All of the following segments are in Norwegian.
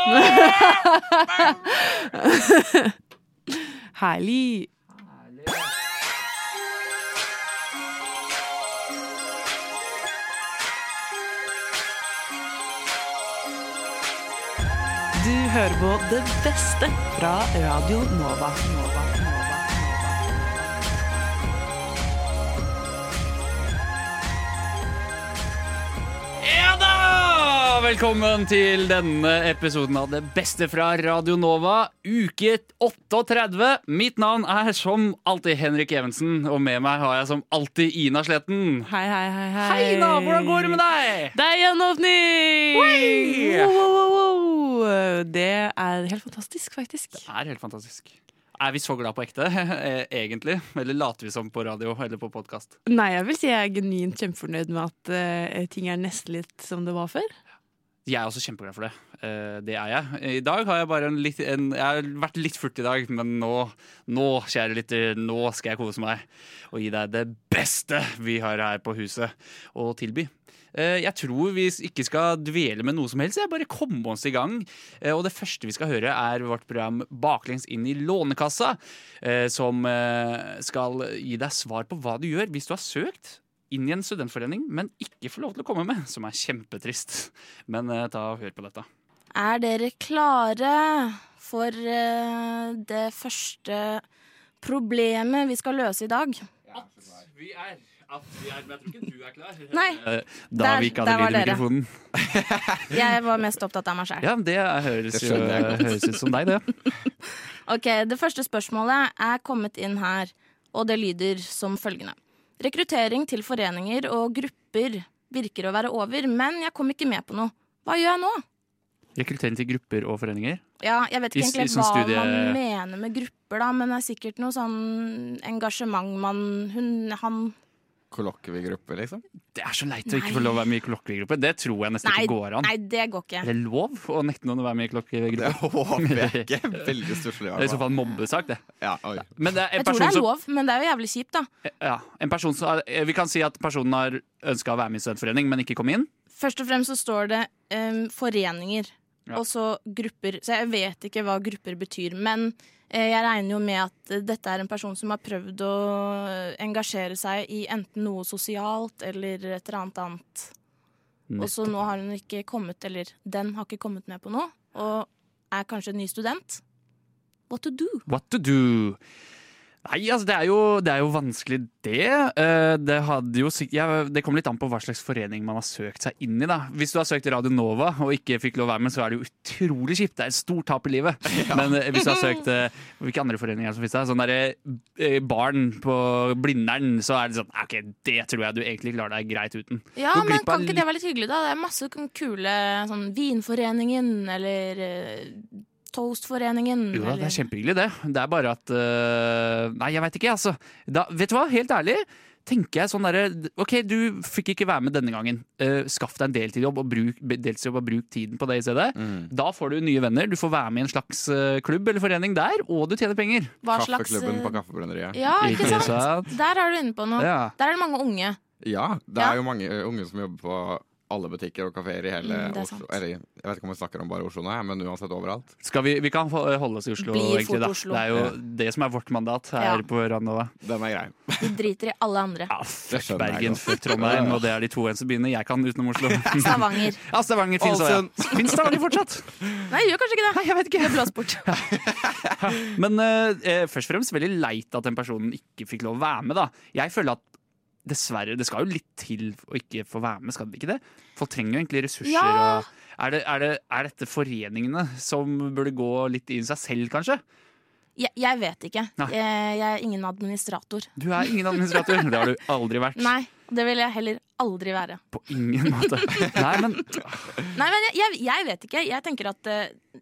Herlig. Du hører på det beste fra Radio Nova. Nova, Velkommen til denne episoden av Det beste fra Radio Nova, uke 38. Mitt navn er som alltid Henrik Evensen, og med meg har jeg som alltid Ina Sletten. Hei, hei, hei. Hei, Hei, Ina! Hvordan går det med deg? Det er gjenåpning! Wow, wow, wow. Det er helt fantastisk, faktisk. Det er helt fantastisk. Er vi så glad på ekte, egentlig? Eller later vi som på radio eller på podkast? Nei, jeg vil si jeg er genuint kjempefornøyd med at uh, ting er nesten litt som det var før. Jeg er også kjempeglad for det. Eh, Det er jeg. I dag har jeg bare en litt en, Jeg har vært litt furt i dag, men nå, nå, kjære lytter, nå skal jeg kose meg og gi deg det beste vi har her på huset å tilby. Eh, Jeg tror vi ikke skal dvele med noe som helst. Jeg bare komme oss i gang. Eh, Og det første vi skal høre, er vårt program Baklengs inn i Lånekassa, som skal gi deg svar på hva du gjør hvis du har søkt inn i en studentforening, men ikke får lov til å komme med, som er kjempetrist. Men eh, ta og hør på dette. Er dere klare for eh, det første problemet vi skal løse i dag? At Vi er at vi er, men jeg tror ikke du er klar. Nei, Da Der- vi ikke der var lyd i dere. mikrofonen. jeg var mest opptatt av meg sjøl. Ja, det høres, Det jo, skjønner jeg høres ut som deg, det. Ok, Det første spørsmålet er kommet inn her, og det lyder som følgende. Rekruttering til foreninger og grupper virker å være over, men jeg kom ikke med på noe. Hva gjør jeg nå? Rekruttering til grupper og foreninger. Ja, Jeg vet ikke i egentlig sånn hva studie- man mener med grupper, da, men det er sikkert noe sånn engasjement man hun, Han Kollokviegruppe, liksom? Det er så leit å ikke få lov å være med i kollokviegruppe. Det tror jeg nesten Nei, ikke går an. nei, det går ikke. Er det lov å nekte noen å være med i Det håper jeg ikke. Veldig stusslig. Det er i så fall mobbesak, det. Ja, oi. Men det er en Jeg tror det person er som lov, men det er jo jævlig kjipt, da. ja, en person som Vi kan si at personen har ønska å være med i studentforening, men ikke kom inn. Først og fremst så står det um, foreninger, Ja. og så grupper. Så jeg vet ikke hva grupper betyr, men eh, jeg regner jo med at eh, dette er en person som har prøvd å eh, engasjere seg i enten noe sosialt eller et eller annet annet. Og så nå har hun ikke kommet, eller den har ikke kommet med på noe, og er kanskje en ny student. What to do? What to do? Nei, altså det er jo, det er jo vanskelig, det. Eh, Det, hadde jo, ja, det kommer litt an på hva slags forening man har søkt seg inn i. da. Hvis du har søkt Radio Nova og ikke fikk lov å være med, så er det jo utrolig kjipt. Det er et stort tap i livet. Men eh, hvis du har søkt eh, Hvilke andre foreninger er som finnes? der? Sånn derre barn på Blindern, så er det sånn OK, det tror jeg du egentlig klarer deg greit uten. Ja, men kan ikke det være litt hyggelig, da? Det er masse kule sånn Vinforeningen eller Toastforeningen. Jo da, det er kjempehyggelig, det. Det er bare at uh, Nei, jeg veit ikke, altså. Da, vet du hva, helt ærlig. Tenker jeg sånn derre OK, du fikk ikke være med denne gangen. Uh, skaff deg en deltidsjobb og bruk, deltidsjobb og bruk tiden på det i stedet. Mm. Da får du nye venner. Du får være med i en slags uh, klubb eller forening der, og du tjener penger. Hva slags Kaffeklubben eh, på Kaffebrenneriet. Ja, ikke sant? Der er du inne på noe. Ja. Der er det mange unge. Ja, det Ja. er jo mange unge som jobber på alle butikker og kafeer i hele Mm, Oslo. Eller jeg vet ikke om vi snakker om bare Oslo nå, men uansett overalt. Skal vi, vi kan holde oss i Oslo, Blir egentlig. da. Oslo. Det er jo Ja. det som er vårt mandat her Ja. på Ranova. Den er grei. Vi driter i alle andre. Ja, fuck Bergen, fuck Trondheim, og det er de to eneste byene jeg kan utenom Oslo. Stavanger. Ja, Stavanger også, ja. Finnes Stavanger fortsatt? Nei, gjør kanskje ikke det. Nei, jeg vet ikke. Det blåser bort. Men eh, eh, først og fremst veldig leit at den personen ikke fikk lov å være med. da. Jeg føler at dessverre, det skal jo litt til å ikke få være med, skal det ikke det? Folk trenger jo egentlig ressurser. Ja. Er, det, er, det, er dette foreningene som burde gå litt i seg selv, kanskje? Jeg, jeg vet ikke. Jeg, jeg er ingen administrator. Du er ingen administrator. Det har du aldri vært. Nei, det vil jeg heller aldri være. På ingen måte. Nei, men Nei, men jeg, jeg, jeg vet ikke. Jeg tenker at uh,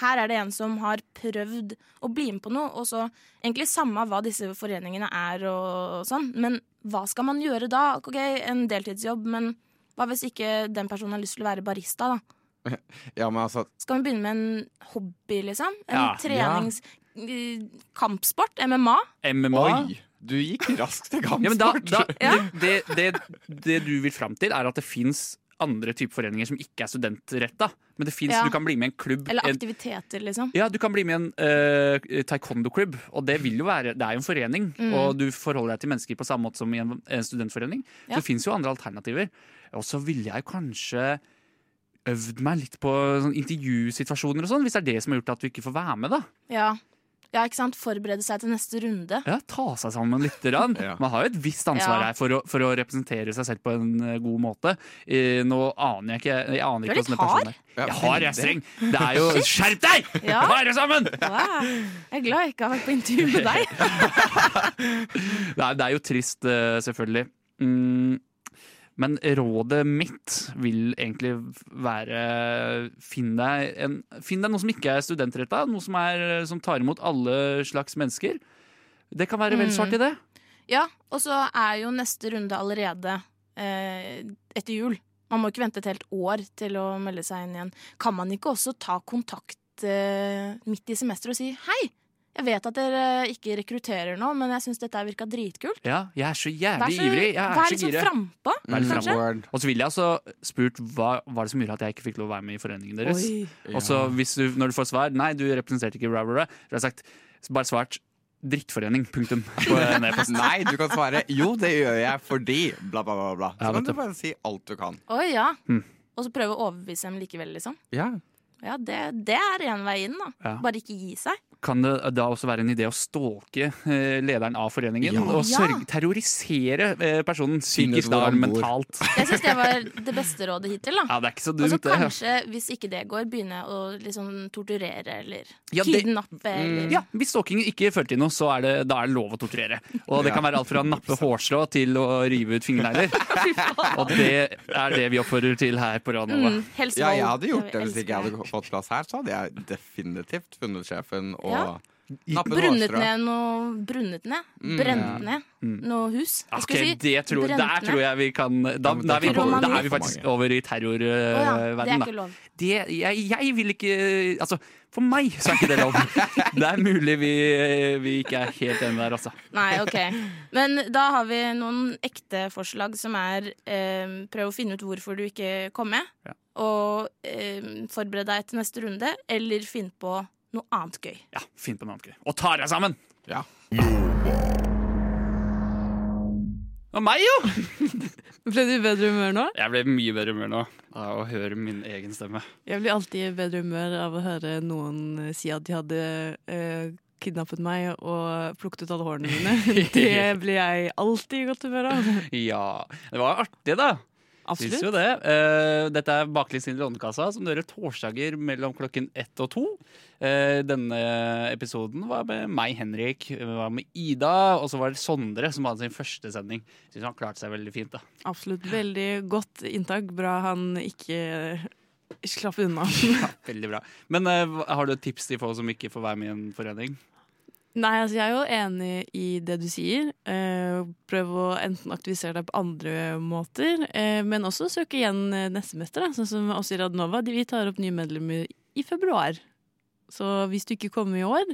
her er det en som har prøvd å bli med på noe, og så egentlig samme hva disse foreningene er og sånn, men hva skal man gjøre da? Ok, en deltidsjobb, men hva hvis ikke den personen har lyst til å være barista, da? Ja, men altså Skal vi begynne med en hobby, liksom? En Ja. trenings... Ja. Kampsport? MMA? MMA Oi! Du gikk raskt til ja, men da, kampsport. da, det, det, det, det du vil fram til, er at det fins andre typer foreninger som ikke er studentretta. Men det fins, Ja. du kan bli med i en klubb. Eller aktiviteter, liksom. ja, du kan bli med i en uh, taekwondo-klubb, og det vil jo være Det er jo en forening, Mm. og du forholder deg til mennesker på samme måte som i en, en studentforening. Ja. Så det fins jo andre alternativer. Og så ville jeg kanskje øvd meg litt på sånn intervjusituasjoner og sånn, hvis det er det som har gjort at du ikke får være med, da. Ja. Ja, ikke sant. Forberede seg til neste runde. Ja, Ta seg sammen litt. Grann. Ja. Man har jo et visst ansvar Ja. her for å, for å representere seg selv på en eh, god måte. Nå aner jeg ikke Jeg aner Du er ikke litt hvordan det personen er. Ja, Jeg har, jeg er streng. Det er jo Skjerp deg! Ja. Ta dere sammen! Wow. Jeg er glad jeg ikke har vært på intervju med deg. Nei, det er jo trist, eh, selvfølgelig. Mm, men rådet mitt vil egentlig være Finn deg, en, finn deg noe som ikke er studentretta, noe som, er, som tar imot alle slags mennesker. Det kan være vel Mm. svart i det. Ja, og så er jo neste runde allerede eh, etter jul. Man må ikke vente et helt år til å melde seg inn igjen. Kan man ikke også ta kontakt eh, midt i semesteret og si hei? Jeg vet at dere ikke rekrutterer nå, men jeg syns dette virka dritkult. Ja, jeg er så jævlig så, ivrig. Jeg vær er litt sånn gira. frampå. Kanskje? Og så ville jeg altså spurt hva var det som gjorde at jeg ikke fikk lov å være med i foreningen deres. Og så du, når du får svar Nei, du representerte ikke bra, så har jeg sagt bare svart drittforening. Punktum. På. Nei, du kan svare 'jo, det gjør jeg fordi bla, bla, bla'. bla. Så Ja, kan du bare si alt du kan. Oi, ja. Mm. Og så prøve å overbevise dem likevel, liksom. Ja. Ja, det, det er én vei inn, da. Ja. Bare ikke gi seg. Kan det da også være en idé å stalke eh, lederen av foreningen? Ja. Og sørge, terrorisere eh, personen psykisk da, mentalt? Jeg syns det var det beste rådet hittil, da. Ja, det er ikke så dumt. Og så kanskje, hvis ikke det går, begynne å liksom torturere eller Ja, det- kidnappe eller Ja, Hvis stalking ikke fører til noe, så er det, da er det lov å torturere. Og det kan være alt fra å nappe hårstrå til å rive ut fingernegler. Og det er det vi oppfordrer til her på Ranova. mm, ja, jeg hadde gjort det hvis ikke jeg hadde hadde fått plass her. Så hadde jeg definitivt funnet sjefen og Ja. nappet Brunnet hårstrå. ned noe Brunnet ned? Brent ned noe hus? Jeg Ok, si det tror, brent der tror jeg vi kan Da, Ja, da, er, vi på, da er vi faktisk over i ja, er terrorverdenen, ikke lov. det, jeg, jeg vil ikke Altså, for meg så er ikke det lov. Det er mulig vi, vi ikke er helt enige der, altså. Nei, ok. Men da har vi noen ekte forslag som er eh, prøv å finne ut hvorfor du ikke kom med. Ja. Og eh, forbered deg til neste runde, eller finn på noe annet gøy. Ja, Finn på noe annet gøy. Og ta deg sammen! Ja. Og meg, jo! Ble du i bedre humør nå? Jeg ble mye bedre humør nå av å høre min egen stemme. Jeg blir alltid i bedre humør av å høre noen eh, si at de hadde uh, kidnappet meg og plukket ut alle hårene mine. Det blir jeg alltid i godt humør av. Ja, det var artig, da. Syns jo det. Eh, dette er Baklengs inn i Lånekassa, som dere torsdager mellom klokken ett og to. Eh, denne episoden var med meg, Henrik, var med Ida, og så var det Sondre som hadde sin første sending. Syns han klarte seg veldig fint, da. Absolutt. Veldig godt inntak. Bra han ikke slapp unna. ja, Veldig bra. Men eh, har du et tips til folk som ikke får være med i en forening? Nei, altså jeg er jo enig i det du sier. Eh, prøv å enten aktivisere deg på andre måter, eh, men også søke igjen eh, neste semester. Da. Sånn som oss i Radnova. De, vi tar opp nye medlemmer i februar. Så hvis du ikke kommer i år,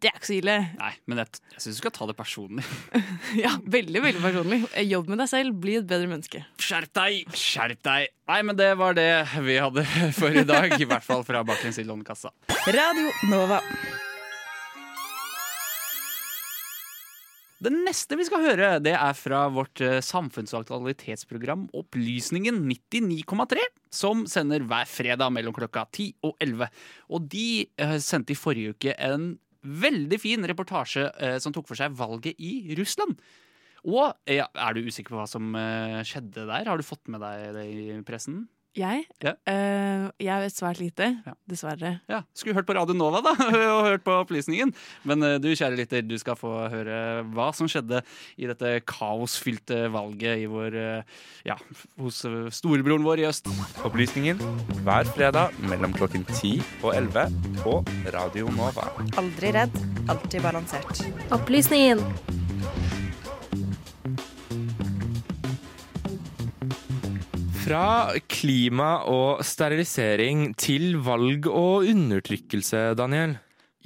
det er ikke så ille. Nei, men jeg, jeg syns du skal ta det personlig. Ja, Veldig veldig personlig. Eh, Jobb med deg selv, bli et bedre menneske. Skjerp deg! Skjerp deg! Nei, men det var det vi hadde for i dag. I hvert fall fra Baklengs i Lånekassa. Radio Nova. Det neste vi skal høre, det er fra vårt samfunnsaktualitetsprogram samfunns- og aktualitetsprogram Opplysningen 99,3, som sender hver fredag mellom klokka 10 og 11. Og de eh, sendte i forrige uke en veldig fin reportasje eh, som tok for seg valget i Russland. Og ja, er du usikker på hva som eh, skjedde der? Har du fått med deg det i pressen? Jeg? Ja. Uh, jeg vet svært lite, Ja. dessverre. Ja, Skulle hørt på Radio Nova da, og hørt på opplysningen. Men uh, du kjære lytter, du skal få høre hva som skjedde i dette kaosfylte valget i vår, uh, ja, hos storebroren vår i øst. Opplysningen hver fredag mellom klokken 10 og 11 på Radio Nova. Aldri redd, alltid balansert. Opplysningen. Fra klima og sterilisering til valg og undertrykkelse, Daniel.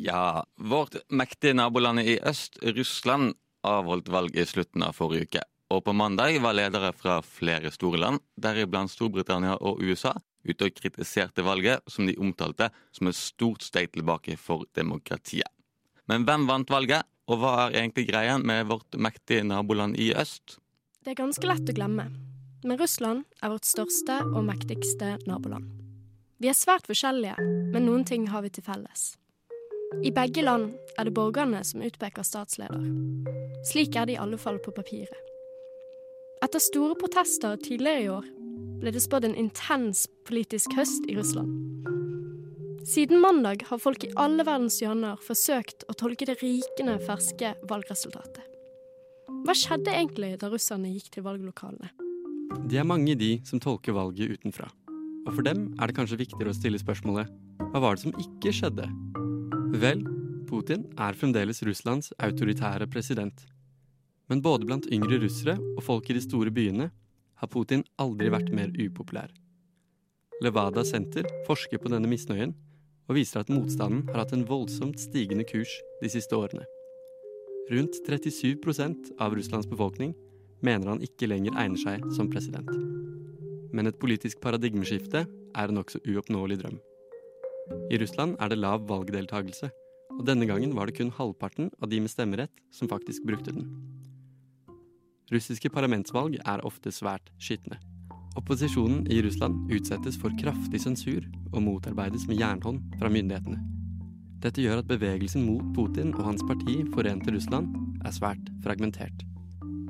Ja, vårt mektige naboland i øst, Russland, avholdt valg i slutten av forrige uke. Og på mandag var ledere fra flere store land, deriblant Storbritannia og USA, ute og kritiserte valget, som de omtalte som et stort steg tilbake for demokratiet. Men hvem vant valget, og hva er egentlig greien med vårt mektige naboland i øst? Det er ganske lett å glemme, men Russland er vårt største og mektigste naboland. Vi er svært forskjellige, men noen ting har vi til felles. I begge land er det borgerne som utpeker statsleder. Slik er det i alle fall på papiret. Etter store protester tidligere i år ble det spådd en intens politisk høst i Russland. Siden mandag har folk i alle verdens hjørner forsøkt å tolke det rikende ferske valgresultatet. Hva skjedde egentlig da russerne gikk til valglokalene? Det er mange de som tolker valget utenfra. Og for dem er det kanskje viktigere å stille spørsmålet hva var det som ikke skjedde? Vel, Putin er fremdeles Russlands autoritære president. Men både blant yngre russere og folk i de store byene har Putin aldri vært mer upopulær. Levada Senter forsker på denne misnøyen og viser at motstanden har hatt en voldsomt stigende kurs de siste årene. Rundt 37% av Russlands befolkning mener han ikke lenger egner seg som president. Men et politisk paradigmeskifte er en nokså uoppnåelig drøm. I Russland er det lav valgdeltagelse, og denne gangen var det kun halvparten av de med stemmerett som faktisk brukte den. Russiske parlamentsvalg er ofte svært skitne. Opposisjonen i Russland utsettes for kraftig sensur og motarbeides med jernhånd fra myndighetene. Dette gjør at bevegelsen mot Putin og hans parti Forente Russland er svært fragmentert.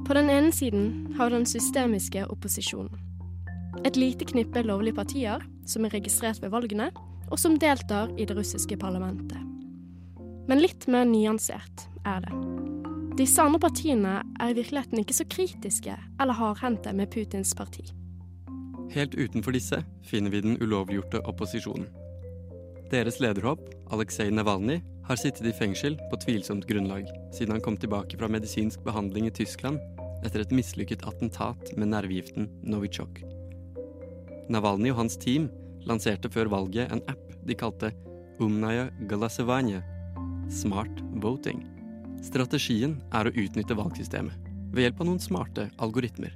På den ene siden har vi den systemiske opposisjonen. Et lite knippe lovlige partier som er registrert ved valgene, og som deltar i det russiske parlamentet. Men litt mer nyansert er det. Disse andre partiene er i virkeligheten ikke så kritiske eller hardhendte med Putins parti. Helt utenfor disse finner vi den ulovliggjorte opposisjonen. Deres lederhopp, Aleksej Navalnyj, har sittet i fengsel på tvilsomt grunnlag siden han kom tilbake fra medisinsk behandling i Tyskland etter et mislykket attentat med nervegiften Novichok. Navalnyj og hans team lanserte før valget en app de kalte Umnaya Galasevanje, Smart Voting. Strategien er å utnytte valgsystemet ved hjelp av noen smarte algoritmer.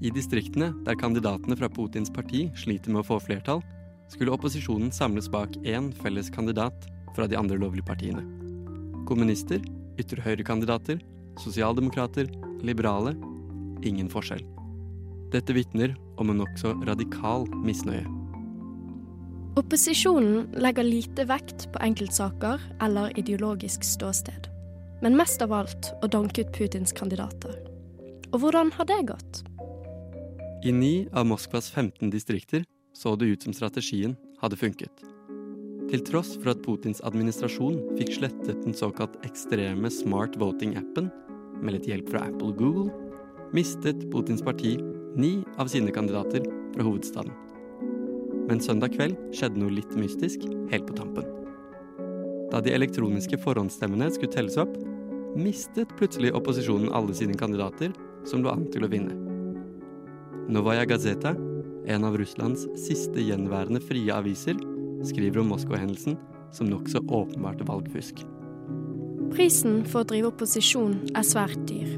I distriktene der kandidatene fra Putins parti sliter med å få flertall, skulle opposisjonen samles bak én felles kandidat fra de andre lovlige partiene. Kommunister, ytre høyre-kandidater, sosialdemokrater, liberale ingen forskjell. Dette vitner om en nokså radikal misnøye. Opposisjonen legger lite vekt på enkeltsaker eller ideologisk ståsted, men mest av alt å danke ut Putins kandidater. Og hvordan har det gått? I ni av Moskvas 15 distrikter så det ut som strategien hadde funket. Til tross for at Putins administrasjon fikk slettet den såkalt ekstreme smart voting-appen med litt hjelp fra Apple og Google, mistet Putins parti ni av sine kandidater fra hovedstaden. Men søndag kveld skjedde noe litt mystisk helt på tampen. Da de elektroniske forhåndsstemmene skulle telles opp, mistet plutselig opposisjonen alle sine kandidater som lå an til å vinne. Novaja Gazeta, en av Russlands siste gjenværende frie aviser, skriver om Moskva-hendelsen som nokså åpenbart valgfusk. Prisen for å drive opposisjon er svært dyr.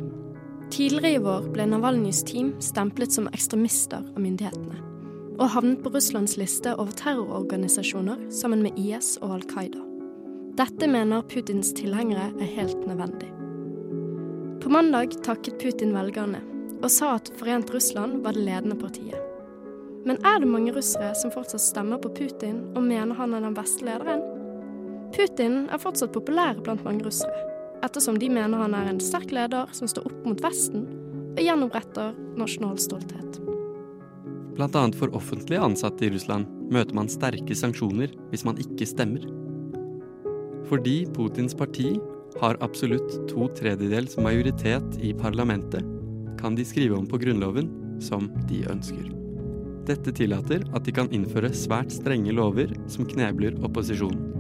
Tidligere i vår ble Navalnyjs team stemplet som ekstremister av myndighetene, og havnet på Russlands liste over terrororganisasjoner sammen med IS og Al Qaida. Dette mener Putins tilhengere er helt nødvendig. På mandag takket Putin velgerne og sa at Forent Russland var det ledende partiet. Men er det mange russere som fortsatt stemmer på Putin og mener han er den beste lederen? Putin er fortsatt populær blant mange russere, ettersom de mener han er en sterk leder som står opp mot Vesten og gjenoppretter nasjonal stolthet. Blant annet for offentlig ansatte i Russland møter man sterke sanksjoner hvis man ikke stemmer. Fordi Putins parti har absolutt to tredjedels majoritet i parlamentet, kan de skrive om på grunnloven som de ønsker. Dette tillater at de kan innføre svært strenge lover som knebler opposisjonen.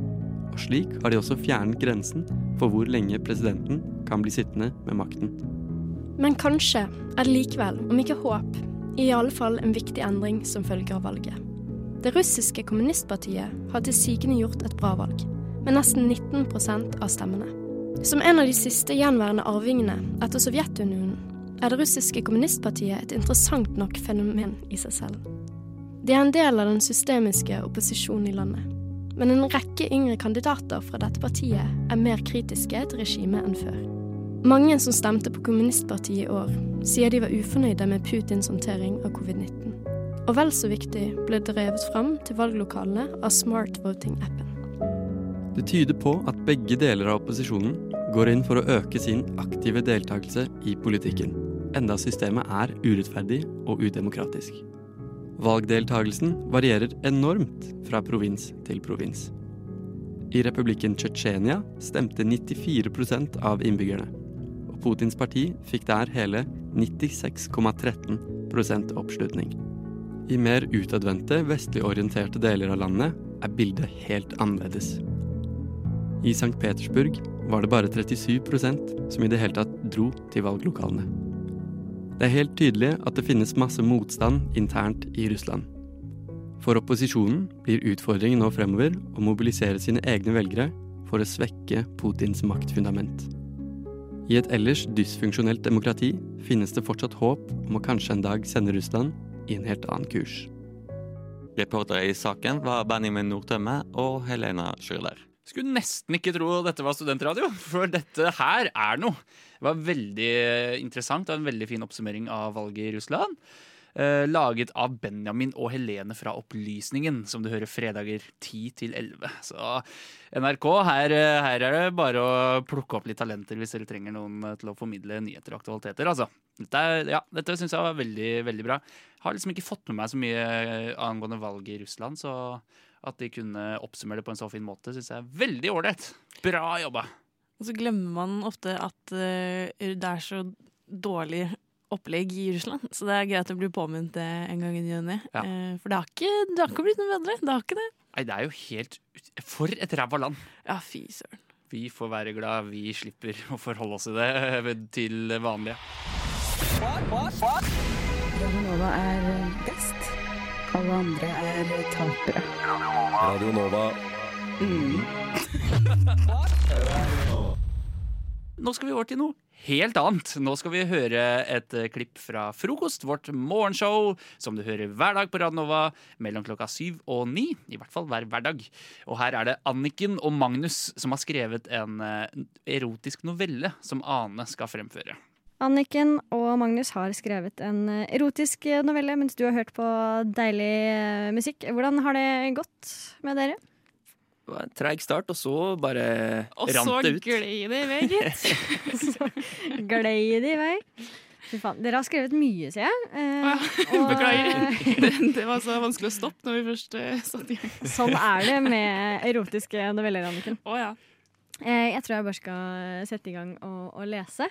Og slik har de også fjernet grensen for hvor lenge presidenten kan bli sittende med makten. Men kanskje er det likevel, om ikke håp, i alle fall en viktig endring som følge av valget. Det russiske kommunistpartiet har til sigende gjort et bra valg, med nesten 19% av stemmene. Som en av de siste gjenværende arvingene etter Sovjetunionen er det russiske kommunistpartiet et interessant nok fenomen i seg selv. De er en del av den systemiske opposisjonen i landet. Men en rekke yngre kandidater fra dette partiet er mer kritiske til regimet enn før. Mange som stemte på kommunistpartiet i år, sier de var ufornøyde med Putins håndtering av covid-19. Og vel så viktig ble drevet fram til valglokalene av Smart Voting-appen. Det tyder på at begge deler av opposisjonen går inn for å øke sin aktive deltakelse i politikken, enda systemet er urettferdig og udemokratisk. Valgdeltagelsen varierer enormt fra provins til provins. I republikken Tsjetsjenia stemte 94% av innbyggerne, og Putins parti fikk der hele 96,13% oppslutning. I mer utadvendte, vestlig orienterte deler av landet er bildet helt annerledes. I St. Petersburg var det bare 37% som i det hele tatt dro til valglokalene. Det er helt tydelig at det finnes masse motstand internt i Russland. For opposisjonen blir utfordringen nå fremover å mobilisere sine egne velgere for å svekke Putins maktfundament. I et ellers dysfunksjonelt demokrati finnes det fortsatt håp om å kanskje en dag sende Russland i en helt annen kurs. Reportere i saken var Benjamin Nordtømme og Helena Schürler. Skulle nesten ikke tro dette var studentradio, for dette her er noe. Det var veldig interessant og en veldig fin oppsummering av valget i Russland. Eh, laget av Benjamin og Helene fra Opplysningen, som du hører fredager 10 til 11. Så NRK, her, her er det bare å plukke opp litt talenter hvis dere trenger noen til å formidle nyheter og aktualiteter. Altså. Dette, ja, dette syns jeg var veldig, veldig bra. Har liksom ikke fått med meg så mye angående valget i Russland, så at de kunne oppsummere det på en så fin måte, syns jeg er veldig ålreit. Bra jobba! Og så glemmer man ofte at eh, det er så dårlig opplegg i Russland, så det er greit å bli påminnet det en gang i ny og ne. Ja. Eh, for det har, ikke, det har ikke blitt noe bedre. Det har ikke det. Nei, det er jo helt For et ræva land! Ja, fy søren. Vi får være glad vi slipper å forholde oss til det til vanlige. Radio Nova er best. Alle andre er tapere. Radio Nova. Nå skal vi over til noe helt annet. Nå skal vi høre et eh, klipp fra Frokost, vårt morgenshow, som du hører hver dag på Radnova mellom klokka syv og ni. I hvert fall hver hverdag. Og her er det Anniken og Magnus som har skrevet en eh, erotisk novelle som Ane skal fremføre. Anniken og Magnus har skrevet en eh, erotisk novelle mens du har hørt på deilig musikk. Hvordan har det gått med dere? Det var en treig start, og så bare Og så rant det ut. gled det i vei, gitt. Glei det i vei. Fy faen. Dere har skrevet mye, ser jeg. Eh, og- Beklager. Det, det var så vanskelig å stoppe når vi først eh, satte i gang. Sånn er det med erotiske noveller, Anniken. Oh, ja. Eh, jeg tror jeg bare skal sette i gang og, og lese.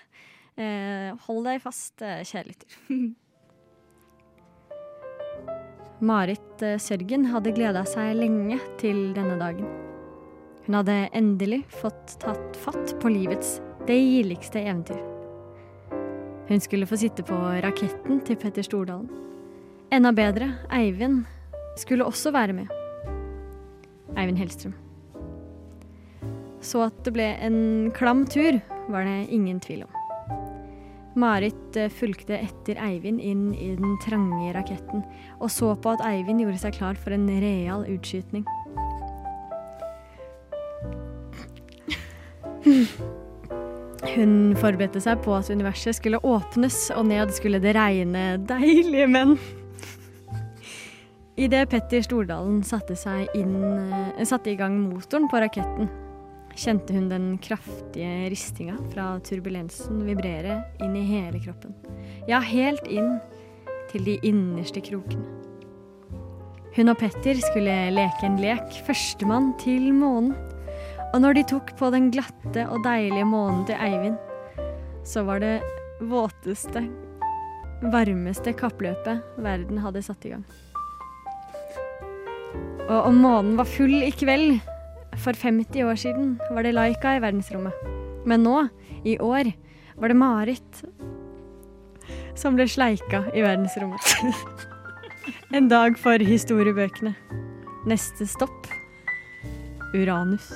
Eh, hold deg fast, eh, kjære lytter. Marit eh, Sørgen hadde gleda seg lenge til denne dagen. Hun hadde endelig fått tatt fatt på livets deiligste eventyr. Hun skulle få sitte på raketten til Petter Stordalen. Enda bedre, Eivind skulle også være med. Eivind Hellstrøm. Så at det ble en klam tur, var det ingen tvil om. Marit eh, fulgte etter Eivind inn i den trange raketten, og så på at Eivind gjorde seg klar for en real utskytning. Hun forberedte seg på at universet skulle åpnes, og ned skulle det regne deilige menn. Idet Petter Stordalen satte, inn, eh, satte i gang motoren på raketten, kjente hun den kraftige ristinga fra turbulensen vibrere inn i hele kroppen. Ja, helt inn til de innerste krokene. Hun og Petter skulle leke en lek, førstemann til månen. Og når de tok på den glatte og deilige månen til Eivind, så var det våteste, varmeste kappløpet verden hadde satt i gang. Og om månen var full i kveld, for 50 år siden, var det Laika i verdensrommet. Men nå, i år, var det Marit som ble sleika i verdensrommet. en dag for historiebøkene. Neste stopp Uranus.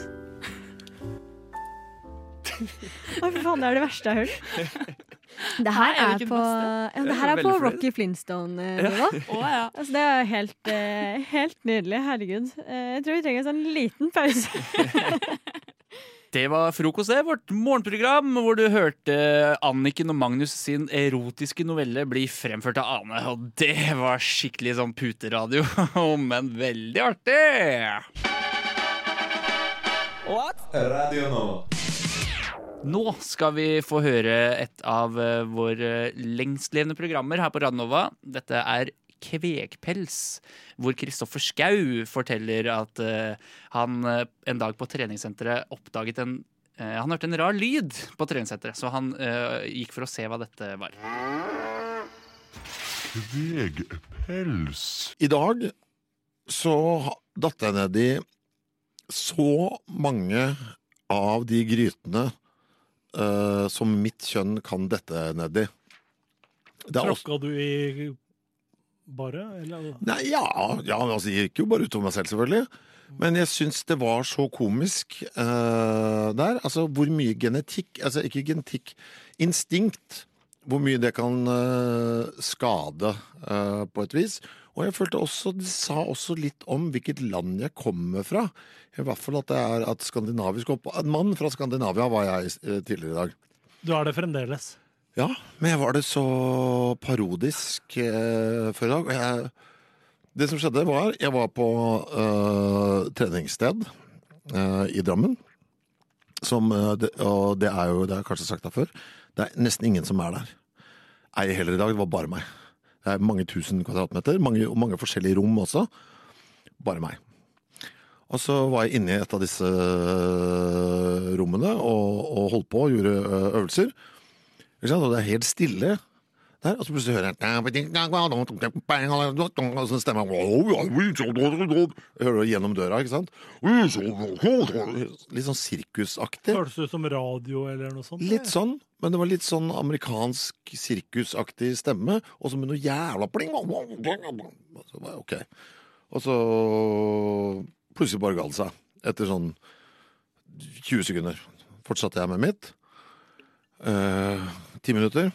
Å, fy faen, det er det verste jeg har hørt. Det her Er er på, ja, det her er på. Rocky Flintstone-nivå. Oh, ja. Altså, det er helt, eh, helt nydelig. Herregud. Eh, jeg tror vi trenger en sånn liten pause. Det var frokost, det. Vårt morgenprogram hvor du hørte Anniken og Magnus sin erotiske novelle bli fremført av Ane. Og det var skikkelig sånn puteradio, men veldig artig. What? Radio Nova. Nå skal vi få høre et av eh, våre lengstlevende programmer her på Radnova. Dette er Kvegpels, hvor Kristoffer Schou forteller at eh, han eh, en dag på treningssenteret oppdaget en eh, Han hørte en rar lyd på treningssenteret, så han eh, gikk for å se hva dette var. Kvegpels. I dag så datt jeg ned i så mange av de grytene eh, som mitt kjønn kan dette nedi. Det Tråkka du i bare, eller? nei, ja, ja, altså, jeg gikk jo bare utover meg selv, selvfølgelig. Men jeg syns det var så komisk uh, der. Altså hvor mye genetikk Altså ikke genetikk, instinkt. Hvor mye det kan uh, skade uh, på et vis. Og jeg følte også, de sa også litt om hvilket land jeg kommer fra. I hvert fall at det er at skandinavisk opp... En mann fra Skandinavia var jeg eh, tidligere i dag. Du er det fremdeles. Ja, men jeg var det så parodisk eh, før i dag. Jeg, det som skjedde, var Jeg var på eh, treningssted eh, i Drammen. Som, eh, det, og det er jo, det har jeg kanskje sagt det før, det er nesten ingen som er der. Ei heller i dag, det var bare meg. Det er mange tusen kvadratmeter, mange, mange forskjellige rom også. Bare meg. Og så var jeg inne i et av disse øh, rommene og, og holdt på og gjorde øh, øvelser. Og det er helt stille der, og så plutselig hører jeg Og så stemmer hører du gjennom døra, ikke sant? Litt sånn sirkusaktig. Høres det ut som radio eller noe sånt? Litt sånn, men det var litt sånn amerikansk sirkusaktig stemme, og så med noe jævla pling. Så var jeg ok. Og så plutselig bare ga det seg. Etter sånn 20 sekunder fortsatte jeg med mitt. Eh, Ti minutter.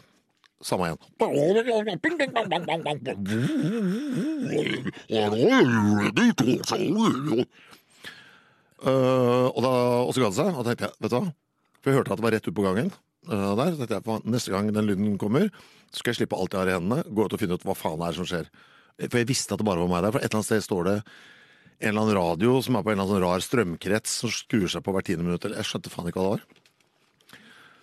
Samme igjen. Uh, og, da, og så ga det seg, og tenkte jeg, vet du hva? For jeg hørte at det var rett ut på gangen. Uh, der, tenkte jeg, Neste gang den lyden kommer, så skal jeg slippe alt jeg har i hendene, gå ut og finne ut hva faen det er som skjer. For jeg visste at det bare var meg der. For et eller annet sted står det en eller annen radio som er på en eller annen sånn rar strømkrets som skrur seg på hvert tiende minutt. Jeg skjønte faen ikke hva det var.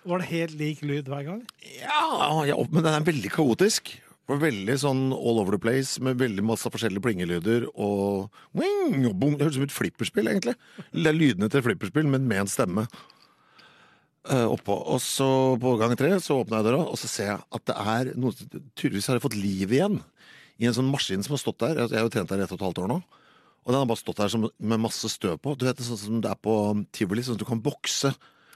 Var det helt lik lyd hver gang? Ja, ja, men den er veldig kaotisk. Det var veldig sånn all over the place, med veldig masse forskjellige plingelyder og wing, og. Det høres ut som et flipperspill, egentlig. Det er lydene til flipperspill, men med en stemme. eh, oppå. Og så på gang tre så åpner jeg døra, og så ser jeg at det er noe Tydeligvis har jeg fått liv igjen i en sånn maskin som har stått der. Jeg har jo trent der i ett og et halvt år nå. Og den har bare stått der med masse støv på. Du vet, Sånn som det er på tivoli, sånn at du kan bokse.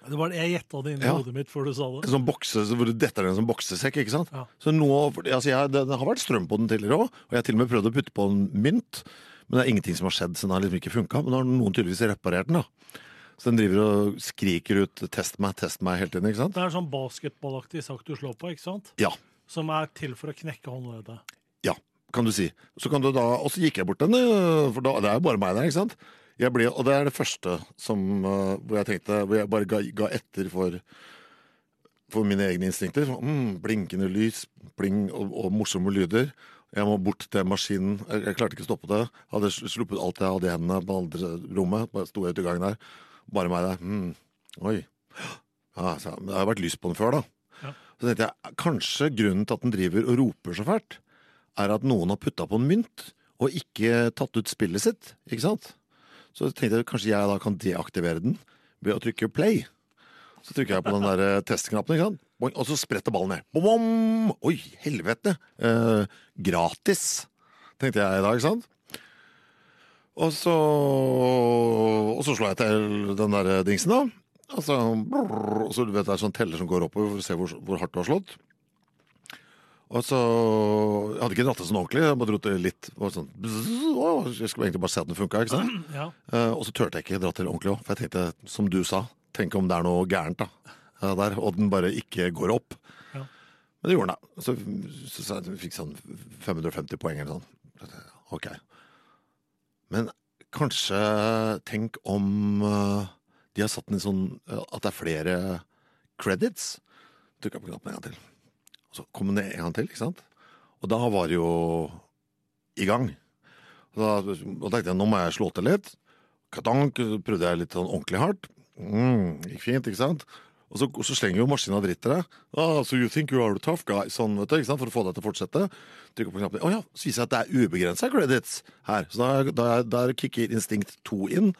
Det var det jeg gjetta det inn i Ja. hodet mitt før du sa det. Sånn bokse, hvor du detter ned en sånn boksesekk, ikke sant? Ja. Så nå, altså jeg, det, det har vært strøm på den tidligere òg, og jeg har til og med prøvd å putte på en mynt. Men det er ingenting som har skjedd, så den har liksom ikke funka. Men nå har noen tydeligvis reparert den, da. Så den driver og skriker ut 'test meg, test meg' hele tiden, ikke sant? Det er sånn basketballaktig sak du slår på, ikke sant? Ja. Som er til for å knekke håndleddet. Ja, kan du si. Så kan du da, Og så gikk jeg bort den, øh, for da, det er jo bare meg der, ikke sant? Jeg ble, og det er det første som, øh, hvor jeg tenkte Hvor jeg bare ga, ga etter for, for mine egne instinkter. Mm, blinkende lys, bling og, og morsomme lyder. Jeg må bort til maskinen. Jeg, jeg klarte ikke å stoppe det. Hadde sluppet alt jeg hadde i hendene på andre rommet. Bare sto jeg ute i gangen der. Bare meg der. Mm, oi. Ja, så, det har vært lys på den før, da. Så tenkte jeg, kanskje grunnen til at den driver og roper så fælt, er at noen har putta på en mynt og ikke tatt ut spillet sitt. Ikke sant? Så tenkte jeg kanskje jeg da kan deaktivere den ved å trykke play. Så trykker jeg på den der eh, testknappen? Og så spretter ballen ned. Bom! Oi, helvete! Eh, gratis, tenkte jeg i dag, ikke sant? Og så, og så slår jeg til den der dingsen, da. Altså, brrr, og så vet er sånn teller som går oppover for å se hvor, hvor hardt du har slått. Og så Jeg hadde ikke dratt det sånn ordentlig, jeg bare dro litt var sånn, bzz, Jeg skulle egentlig bare se at den funka. Ja. Uh, og så turte jeg ikke dra til ordentlig òg, for jeg tenkte, som du sa, tenk om det er noe gærent da, eh, der, og den bare ikke går opp. Ja. Men det gjorde den, da. Så, så, så jeg fikk sånn 550 poeng eller sånn. Ok. Men kanskje tenk om uh, de har satt den i sånn at det er flere credits. Trykka på knappen en gang til. Og så kom han en gang til, ikke sant? Og da var det jo i gang. Og da, og tenkte jeg nå må jeg slå til litt. Katank, prøvde jeg litt sånn ordentlig hardt. Mm, gikk fint, ikke sant? Og så, så slenger jo maskina dritt til deg. Ah, so you think you are a tough guy? Sånn, vet du, ikke sant? For å få deg til å fortsette. Trykker på knappen. Å ja, så viser jeg at det er ubegrensa credits her. Så da, da, da kicker instinkt 2 inn.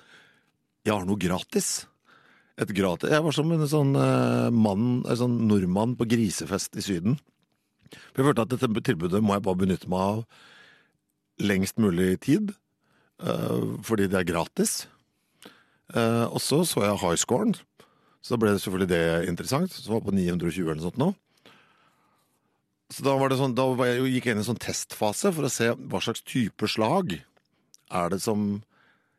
Jeg har noe gratis. Et gratis Jeg var som en sånn eh, mann, en sånn nordmann på grisefest i Syden. For jeg følte at dette tilbudet må jeg bare benytte meg av lengst mulig tid. eh, fordi det er gratis. Eh, og så så jeg highscoren. Så da ble det selvfølgelig det interessant. Som var på 920 eller noe sånt nå. Så da, var det sånn, da jeg, gikk jeg inn i en sånn testfase for å se hva slags type slag er det som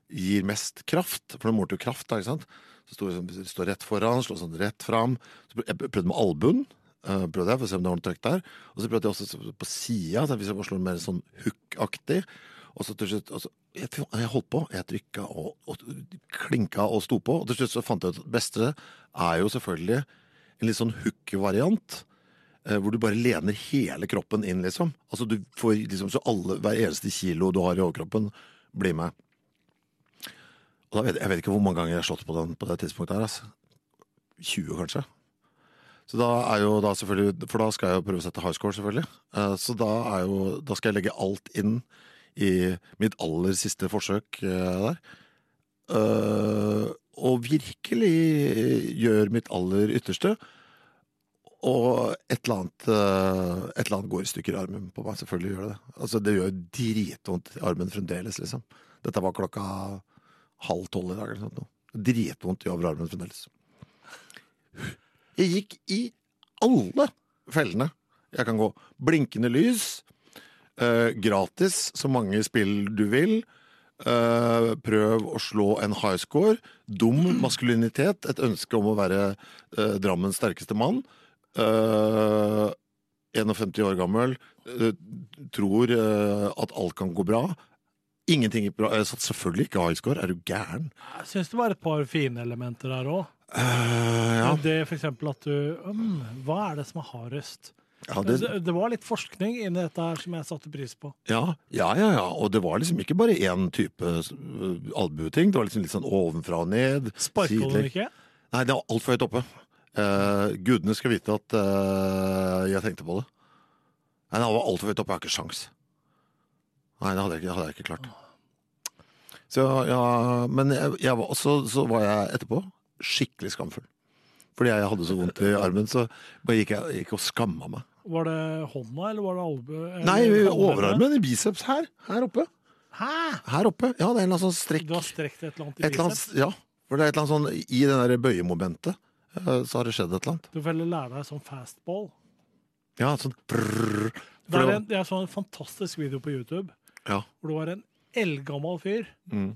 gir mest kraft. For det målte jo kraft, da, ikke sant. Så sto det står rett foran, slå sånn rett fram. Så jeg prøvde med albuen. eh, prøvde jeg for å se om det var noe trøkk der. Og så prøvde jeg også på sida, hvis jeg slår mer sånn hook-aktig. Og så til slutt og jeg, jeg holdt på. Jeg trykka og, og klinka og sto på. Og til slutt så fant jeg ut at det beste er jo selvfølgelig en litt sånn hook-variant. eh, Hvor du bare lener hele kroppen inn, liksom. Altså du får liksom Så alle, hver eneste kilo du har i overkroppen, blir med. Vet, jeg vet ikke hvor mange ganger jeg har slått på den på det tidspunktet her. Altså. 20, kanskje. Så da er jo da selvfølgelig For da skal jeg jo prøve å sette high score, selvfølgelig. Eh, Så da er jo Da skal jeg legge alt inn i mitt aller siste forsøk eh, der. Eh, Og virkelig gjør mitt aller ytterste. Og et eller annet Et eller annet går i stykker i armen på meg. Selvfølgelig gjør det det. Altså, det gjør dritvondt i armen fremdeles, liksom. Dette var klokka halv tolv i dag eller sånt. Dritvondt i overarmen fremdeles. Jeg gikk i alle fellene jeg kan gå. Blinkende lys, Uh, gratis, så mange spill du vil. Uh, prøv å slå en high score. Dum maskulinitet, et ønske om å være uh, Drammens sterkeste mann. Eh, 51 år gammel, tror at alt kan gå bra. Ingenting bra. Jeg satt selvfølgelig ikke Highscore. Er du gæren? Jeg syns det var et par fine elementer der òg. ja. Det for eksempel at du um, Hva er det som er hardest? Ja, det- det... det var litt forskning inni dette her som jeg satte pris på. Ja, ja, ja, ja. Og det var liksom ikke bare én type uh, albueting. Det var liksom litt sånn ovenfra og ned. Sparka den ikke? Nei, det var altfor høyt oppe. Uh, gudene skal vite at uh, jeg tenkte på det. Nei, det var altfor høyt oppe. Jeg har ikke sjans. Nei, det hadde jeg ikke, hadde jeg ikke klart. Så ja, Men jeg, jeg var, så, så var jeg etterpå skikkelig skamfull. Fordi jeg hadde så vondt i armen, så bare gikk jeg gikk og skamma meg. Var det hånda, eller var det albue? Nei, overarmen i biceps her. Her oppe. Hæ? Her oppe. Ja, det er en eller annen sånn strekk. Du har strekt et eller annet i eller annet, biceps? ja, for det er et eller annet sånn I det der bøyemomentet eh, så har det skjedd et eller annet. Du får heller lære deg sånn fastball. Ja, sånn brrr. Det er, en, det er sånn en fantastisk video på YouTube Ja. hvor det var en eldgammel fyr. Mm.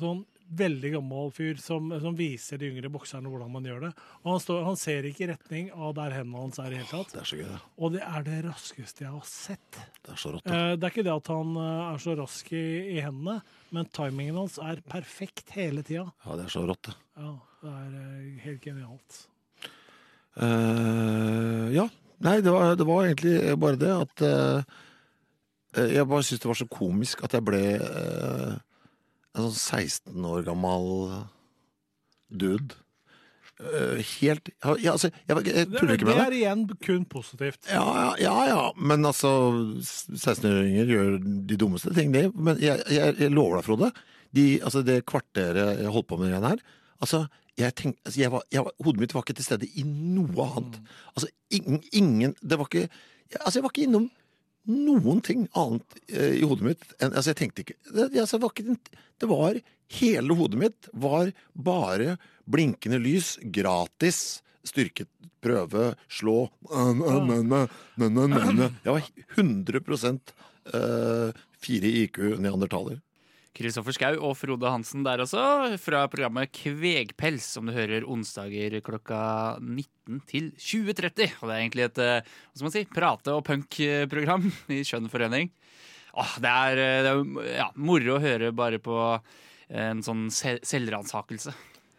Sånn veldig gammel fyr som, som viser de yngre bokserne hvordan man gjør det. Og han, står, han ser ikke i retning av der hendene hans er i hele tatt. Det er så gøy, det. Og det er det raskeste jeg har sett. Det er så rått. Eh, det er ikke det at han eh, er så rask i, i hendene, men timingen hans er perfekt hele tida. Ja, det er så rått, det. Ja, det er eh, helt genialt. Uh, ja. Nei, det var, det var egentlig bare det at eh, Jeg bare syntes det var så komisk at jeg ble eh, en sånn 16 år gammel dude. Eh, helt ja, altså, jeg, jeg, jeg Det, tuller ikke med det. er igjen kun positivt. Ja, ja, ja, ja. Men altså 16-åringer gjør de dummeste ting, de. Men jeg, jeg, jeg lover deg, Frode. De, altså det kvarteret jeg holdt på med igjen her altså, jeg tenk, altså jeg var, jeg var, Hodet mitt var ikke til stede i noe annet. Altså ingen, ingen Det var ikke Altså, jeg var ikke innom noen ting annet eh, i hodet mitt enn Altså, jeg tenkte ikke det, altså, var ikke, det var Hele hodet mitt var bare blinkende lys, gratis, styrket prøve, slå Jeg var 100% eh, 4 IQ neandertaler. Kristoffer Schau og Frode Hansen der også, fra programmet Kvegpels, som du hører onsdager klokka 19 til 20.30. Og det er egentlig et eh, hva skal man si, prate- og punk-program i skjønn forening. Åh, det er, eh, det er ja, moro å høre bare på en sånn se- selvransakelse.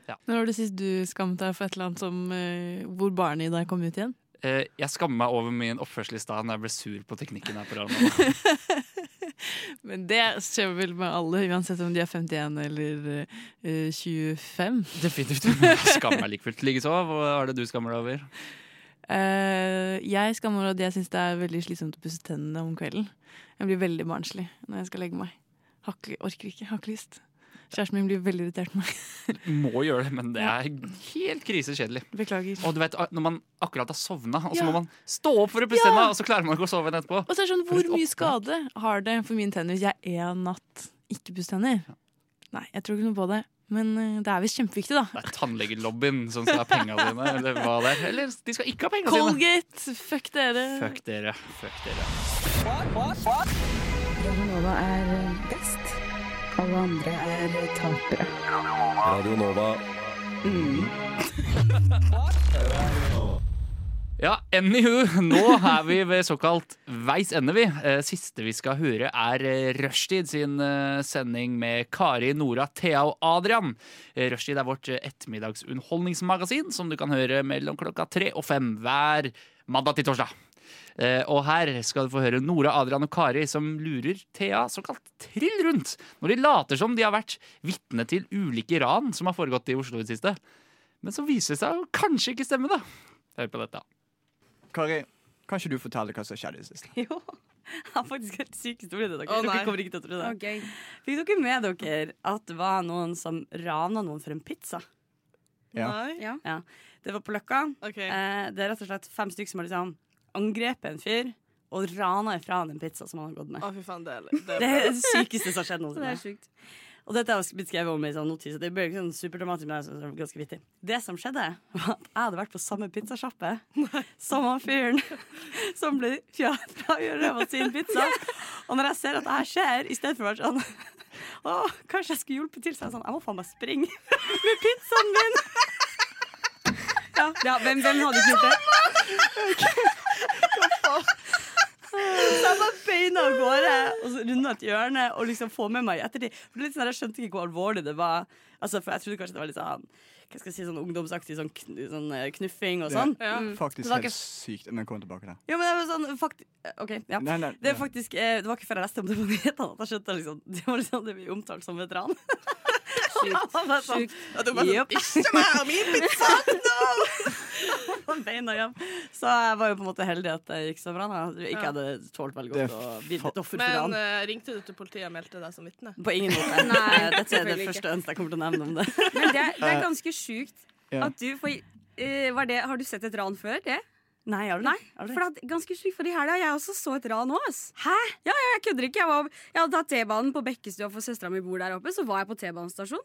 Ja. Når var det sist du skammet deg for et eller annet som eh, hvor barnet i deg kom ut igjen? Eh, Jeg skammer meg over min oppførsel i stad når jeg ble sur på teknikken her på radioen. Men det skjer vel med alle, uansett om de er 51 eller uh, 25. Definitivt. Jeg skammer meg like fullt. Likeså, hva er det du skammer deg over? Uh, jeg skammer meg over at jeg syns det er veldig slitsomt å pusse tennene om kvelden. Jeg blir veldig barnslig når jeg skal legge meg. Har orker ikke, har ikke lyst. Kjæresten min blir veldig irritert på meg. Må gjøre det, men det er helt krisekjedelig. Beklager. Og du vet, når man akkurat har sovna, og så Ja. må man stå opp for å pusse Ja. og så klarer man ikke å sove igjen etterpå. Og så er det sånn, Hvor mye skade har det for mine tenner hvis jeg en natt ikke pusser tenner? Nei, jeg tror ikke noe på det. Men eh, det er visst kjempeviktig, da. Det er tannlegelobbyen som skal ha penga dine, eller hva det er. Eller de skal ikke ha penga sine. Colgate! Fuck dere. Fuck dere. Fuck dere. Radio Nova er eh, best. Alle andre er tapere. Radio Nova. Ja, anywho, nå er vi ved såkalt veis ende, vi. Eh, Siste vi skal høre, er eh, Rushtid sin eh, sending med Kari, Nora, Thea og Adrian. Rushtid er vårt ettermiddagsunderholdningsmagasin som du kan høre mellom klokka tre og fem hver mandag til torsdag. Eh, Og her skal du få høre Nora, Adrian og Kari som lurer Thea såkalt trill rundt når de later som de har vært vitne til ulike ran som har foregått i Oslo i det siste. Men så viser det seg å kanskje ikke stemme, da. Hør på dette. Kari, kan ikke du fortelle hva som skjedde i det siste? Jo. Jeg har faktisk helt syk historie til dere. Oh, dere kommer ikke til å tro det. Okay. Fikk dere med dere at det var noen som rana noen for en pizza? Ja. Ja. Ja. Det var på Løkka. Eh, det er rett og slett fem stykker som har liksom angrepet en fyr og rana ifra han en pizza som han har gått med. Å, fy faen, det er, Det er det sykeste som har skjedd Det er noensinne. sjukt. Og dette har blitt skrevet om i sånn notis, det ble ikke sånn superdramatisk, men jeg synes det var ganske vittig. Det som skjedde, var at jeg hadde vært på samme pizzasjappe som han fyren som ble i røva sin pizza. Og når jeg ser at det her skjer, i stedet for å være sånn Å, kanskje jeg skulle hjulpet til, så er jeg sånn Jeg må faen meg springe med pizzaen min. Ja, ja hvem, hvem hadde ikke gjort det? Så jeg bare beina av gårde og så runda et hjørne og liksom få med meg i ettertid. For det litt sånn, Jeg skjønte ikke hvor alvorlig det var. Altså, for Jeg trodde kanskje det var litt sånn hva skal jeg si, sånn ungdomsaktig sånn, kn sånn eh, knuffing og Det sånn. er ja. faktisk Det var helt ikke- sykt. Men kom tilbake til Ja, men det var sånn fakti OK, ja. Nei, nei, det, er faktisk, eh, det var ikke før jeg leste om det på nyhetene at jeg skjønte liksom, det var liksom det vi omtalte som veteran. Sjukt. Sjukt. Og du bare sånn, «Ikke meg og min pizza! No! beina hjem. Så jeg var jo på en måte heldig at det gikk så bra. Da. Jeg ikke hadde tålt veldig godt å bli et offer for Men ran. eh, ringte du til politiet og meldte deg som vitne? På ingen måte. Nei, Eh, Dette er det første ønsket jeg kommer til å nevne om det. Men det, er- det er ganske sjukt at du får uh, var det, Har du sett et ran før? det? Nei, har du Nei, du for det er ganske sjukt, for i helga jeg også så et ran òg. Hæ? Ja, ja, jeg kødder ikke. Jeg, var, jeg hadde tatt T-banen på Bekkestua, for søstera mi bor der oppe. Så var jeg på T-banestasjon,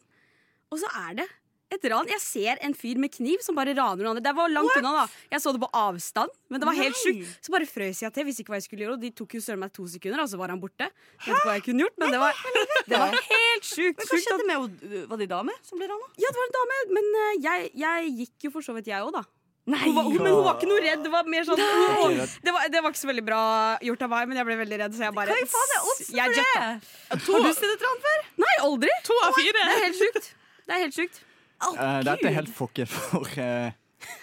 og så er det et ran. Jeg ser en fyr med kniv som bare raner noen andre. Det var langt unna, da. Jeg så det på avstand, men det var helt sjukt. Så bare frøs jeg til, visste ikke hva jeg skulle gjøre, og de tok jo søren meg to sekunder, og så var han borte. Vet ikke hva jeg kunne gjort, men det var, det var helt sjukt. Men hva skjedde med? Var det ei dame som ble rana? Ja, det var en dame, men eh, jeg, jeg gikk jo for så vidt, jeg òg, da. Nei. Hun var, hun, men hun var ikke noe redd. Det var mer sånn hun, det, var, det var ikke så veldig bra gjort av meg, men jeg ble veldig redd, så jeg bare Hva faen er odds for jeg det? jetta. Har du sett et ran før? Nei, aldri. To av fire. Det er helt sjukt. Det er helt sjukt. Eh, dette er helt fucket, for uh,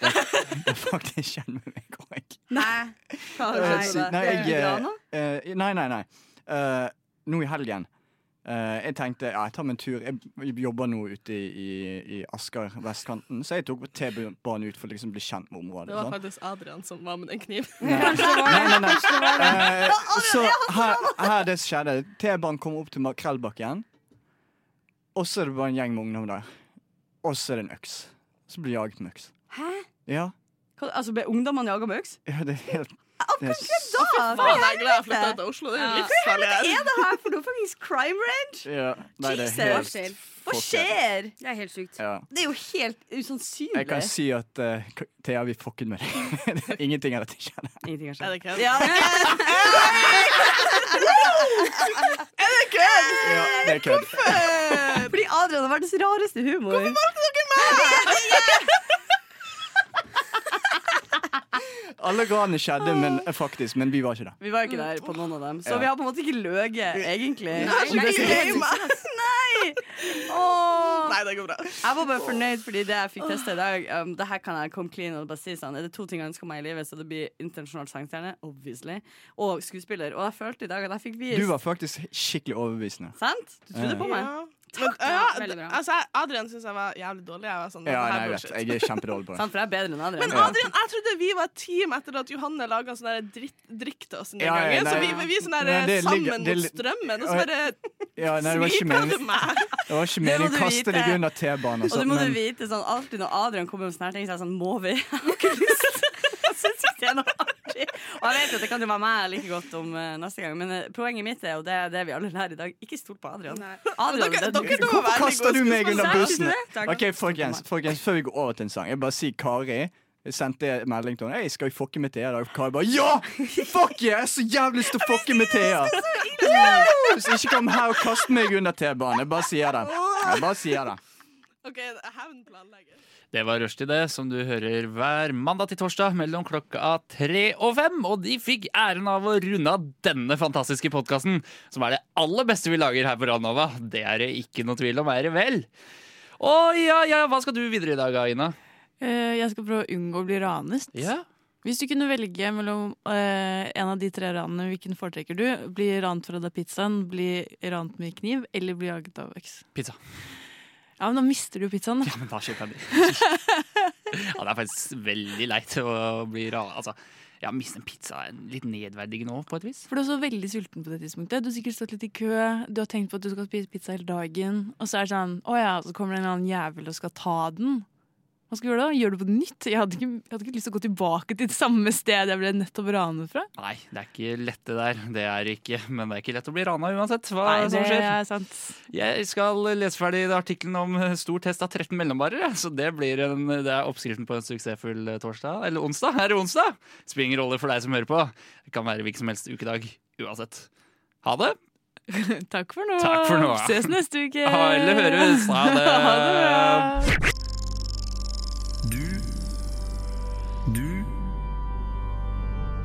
det, det er faktisk kjenner meg òg. Nei. Nei, jeg, nei, nei, nei. Eh, nå i helgen. Eh, jeg tenkte ja, jeg tar meg en tur. Jeg jobber nå ute i, i, i Asker, vestkanten, så jeg tok T-banen ut for å liksom bli kjent med området. sånn. Det var faktisk Adrian som var med den kniven. Nei, nei, nei. Så her, her det skjedde. T-banen kom opp til Makrellbakken. Og så er det bare en gjeng med ungdom der. Og så er det en øks. Så blir jeg jaget med øks. Hæ? Ja, Hva, altså, ble ungdommene jaga med øks? ja det er helt Det er Da, Faen, jeg er glad jeg flytta ut Oslo. Det er jo livsfarlig Hva er det her for noe fuckings crime range? Ja, nei, det er Jesus! Hva skjer? Det er helt sykt. Ja. Det er jo helt usannsynlig. Jeg kan si at uh, Thea, vi fucket med deg. Ingenting av dette skjedde. Ingenting har Er det kødd? Ja. Er det kødd? Ja, det er kødd. Fordi Adrian har verdens rareste humor. Hvorfor valgte dere meg? Alle ranene skjedde, men, faktisk, men vi var ikke der. Vi var ikke der på noen av dem, så Ja. vi har på en måte ikke løyet, egentlig. Nei, nei, nei. Nei! Åh. Nei, det går bra. Jeg var bare fornøyd fordi det jeg fikk teste i dag um, Det her kan jeg komme clean og bare si sånn Er det to ting jeg ønsker meg i livet, så det blir internasjonal sangstjerne, obviously, og skuespiller. Og jeg følte i dag at jeg fikk vist Du var faktisk skikkelig overbevisende. Sant? Du trodde på meg? Ja. Men, ja, veldig bra. altså, Adrian syns jeg var jævlig dårlig. Jeg var sånn, Ja, nei, jeg vet. Jeg er kjempedårlig på det. Sant, for jeg er bedre enn Adrian. Men Adrian, jeg trodde vi var et team etter at Johanne laga sånn drikk til oss en Ja, ja, gang. Så vi, vi sånn der Nei, det sammen det mot strømmen, og så bare Ja, nei, det var ikke smiper du meningen meg. Det var ikke meningen å kaste deg under T-banen. Og og, du må men- du vite, sånn, alltid når Adrian kommer med sånne ting, så er jeg sånn Må vi? Jeg har ikke lyst. Jeg synes ikke det er noe Og jeg vet at det kan jo være meg like godt om eh, neste gang, men eh, poenget mitt er, og det er det vi alle lærer i dag, ikke stol på Adrian. Adrian Dere- dere Hvorfor kaster du meg under bussen? Ok, folkens, folkens, Før vi går over til en sang, jeg bare sier Kari sendte melding til henne. Hey, skal vi fucke med Thea? da? Kari bare Ja! Fuck yeah! Jeg har så jævlig lyst til å fucke med Thea! Så ikke kom her og kast meg under T-banen. Jeg bare sier det. Jeg bare sier det. OK, hevn planlegger. Det var Rushdie, det, som du hører hver mandag til torsdag mellom klokka tre og fem. Og de fikk æren av å runde av denne fantastiske podkasten, som er det aller beste vi lager her på Radnova. Det er det ikke noe tvil om, er det vel? Å ja, ja, hva skal du videre i dag, Aina? Eh, jeg skal prøve å unngå å bli ranet. Ja. Hvis du kunne velge mellom eh, en av de tre ranene, hvilken foretrekker du? Bli rant fra da pizzaen, bli rant med kniv, eller bli jaget av øks? Pizza. Ja, men da mister du pizzaen, da. Ja, men da kjøper jeg den. ja, det er faktisk veldig leit å bli rar. Altså, ja, miste en pizza er litt nedverdigende òg, på et vis. For du er så veldig sulten på det tidspunktet. Du har sikkert stått litt i kø, du har tenkt på at du skal spise pizza hele dagen, og så er det sånn Å ja, så kommer det en eller annen jævel og skal ta den. Hva skal du gjøre da? Gjør det på nytt? Jeg hadde, ikke, jeg hadde ikke lyst til å gå tilbake til det samme sted jeg ble nettopp ranet fra. Nei, det er ikke lett det der. Det er ikke, men det er ikke lett å bli rana uansett hva Nei, som skjer. er sant. Jeg skal lese ferdig artikkelen om stor test av 13 mellombarer, så det blir en, det er oppskriften på en suksessfull torsdag. Eller onsdag. Her er onsdag! Spiller ingen rolle for deg som hører på. Det kan være hvilken som helst ukedag uansett. Ha det! Takk for nå. Takk for nå. Ses neste uke. Ha, eller høres. Ha det. ha det bra.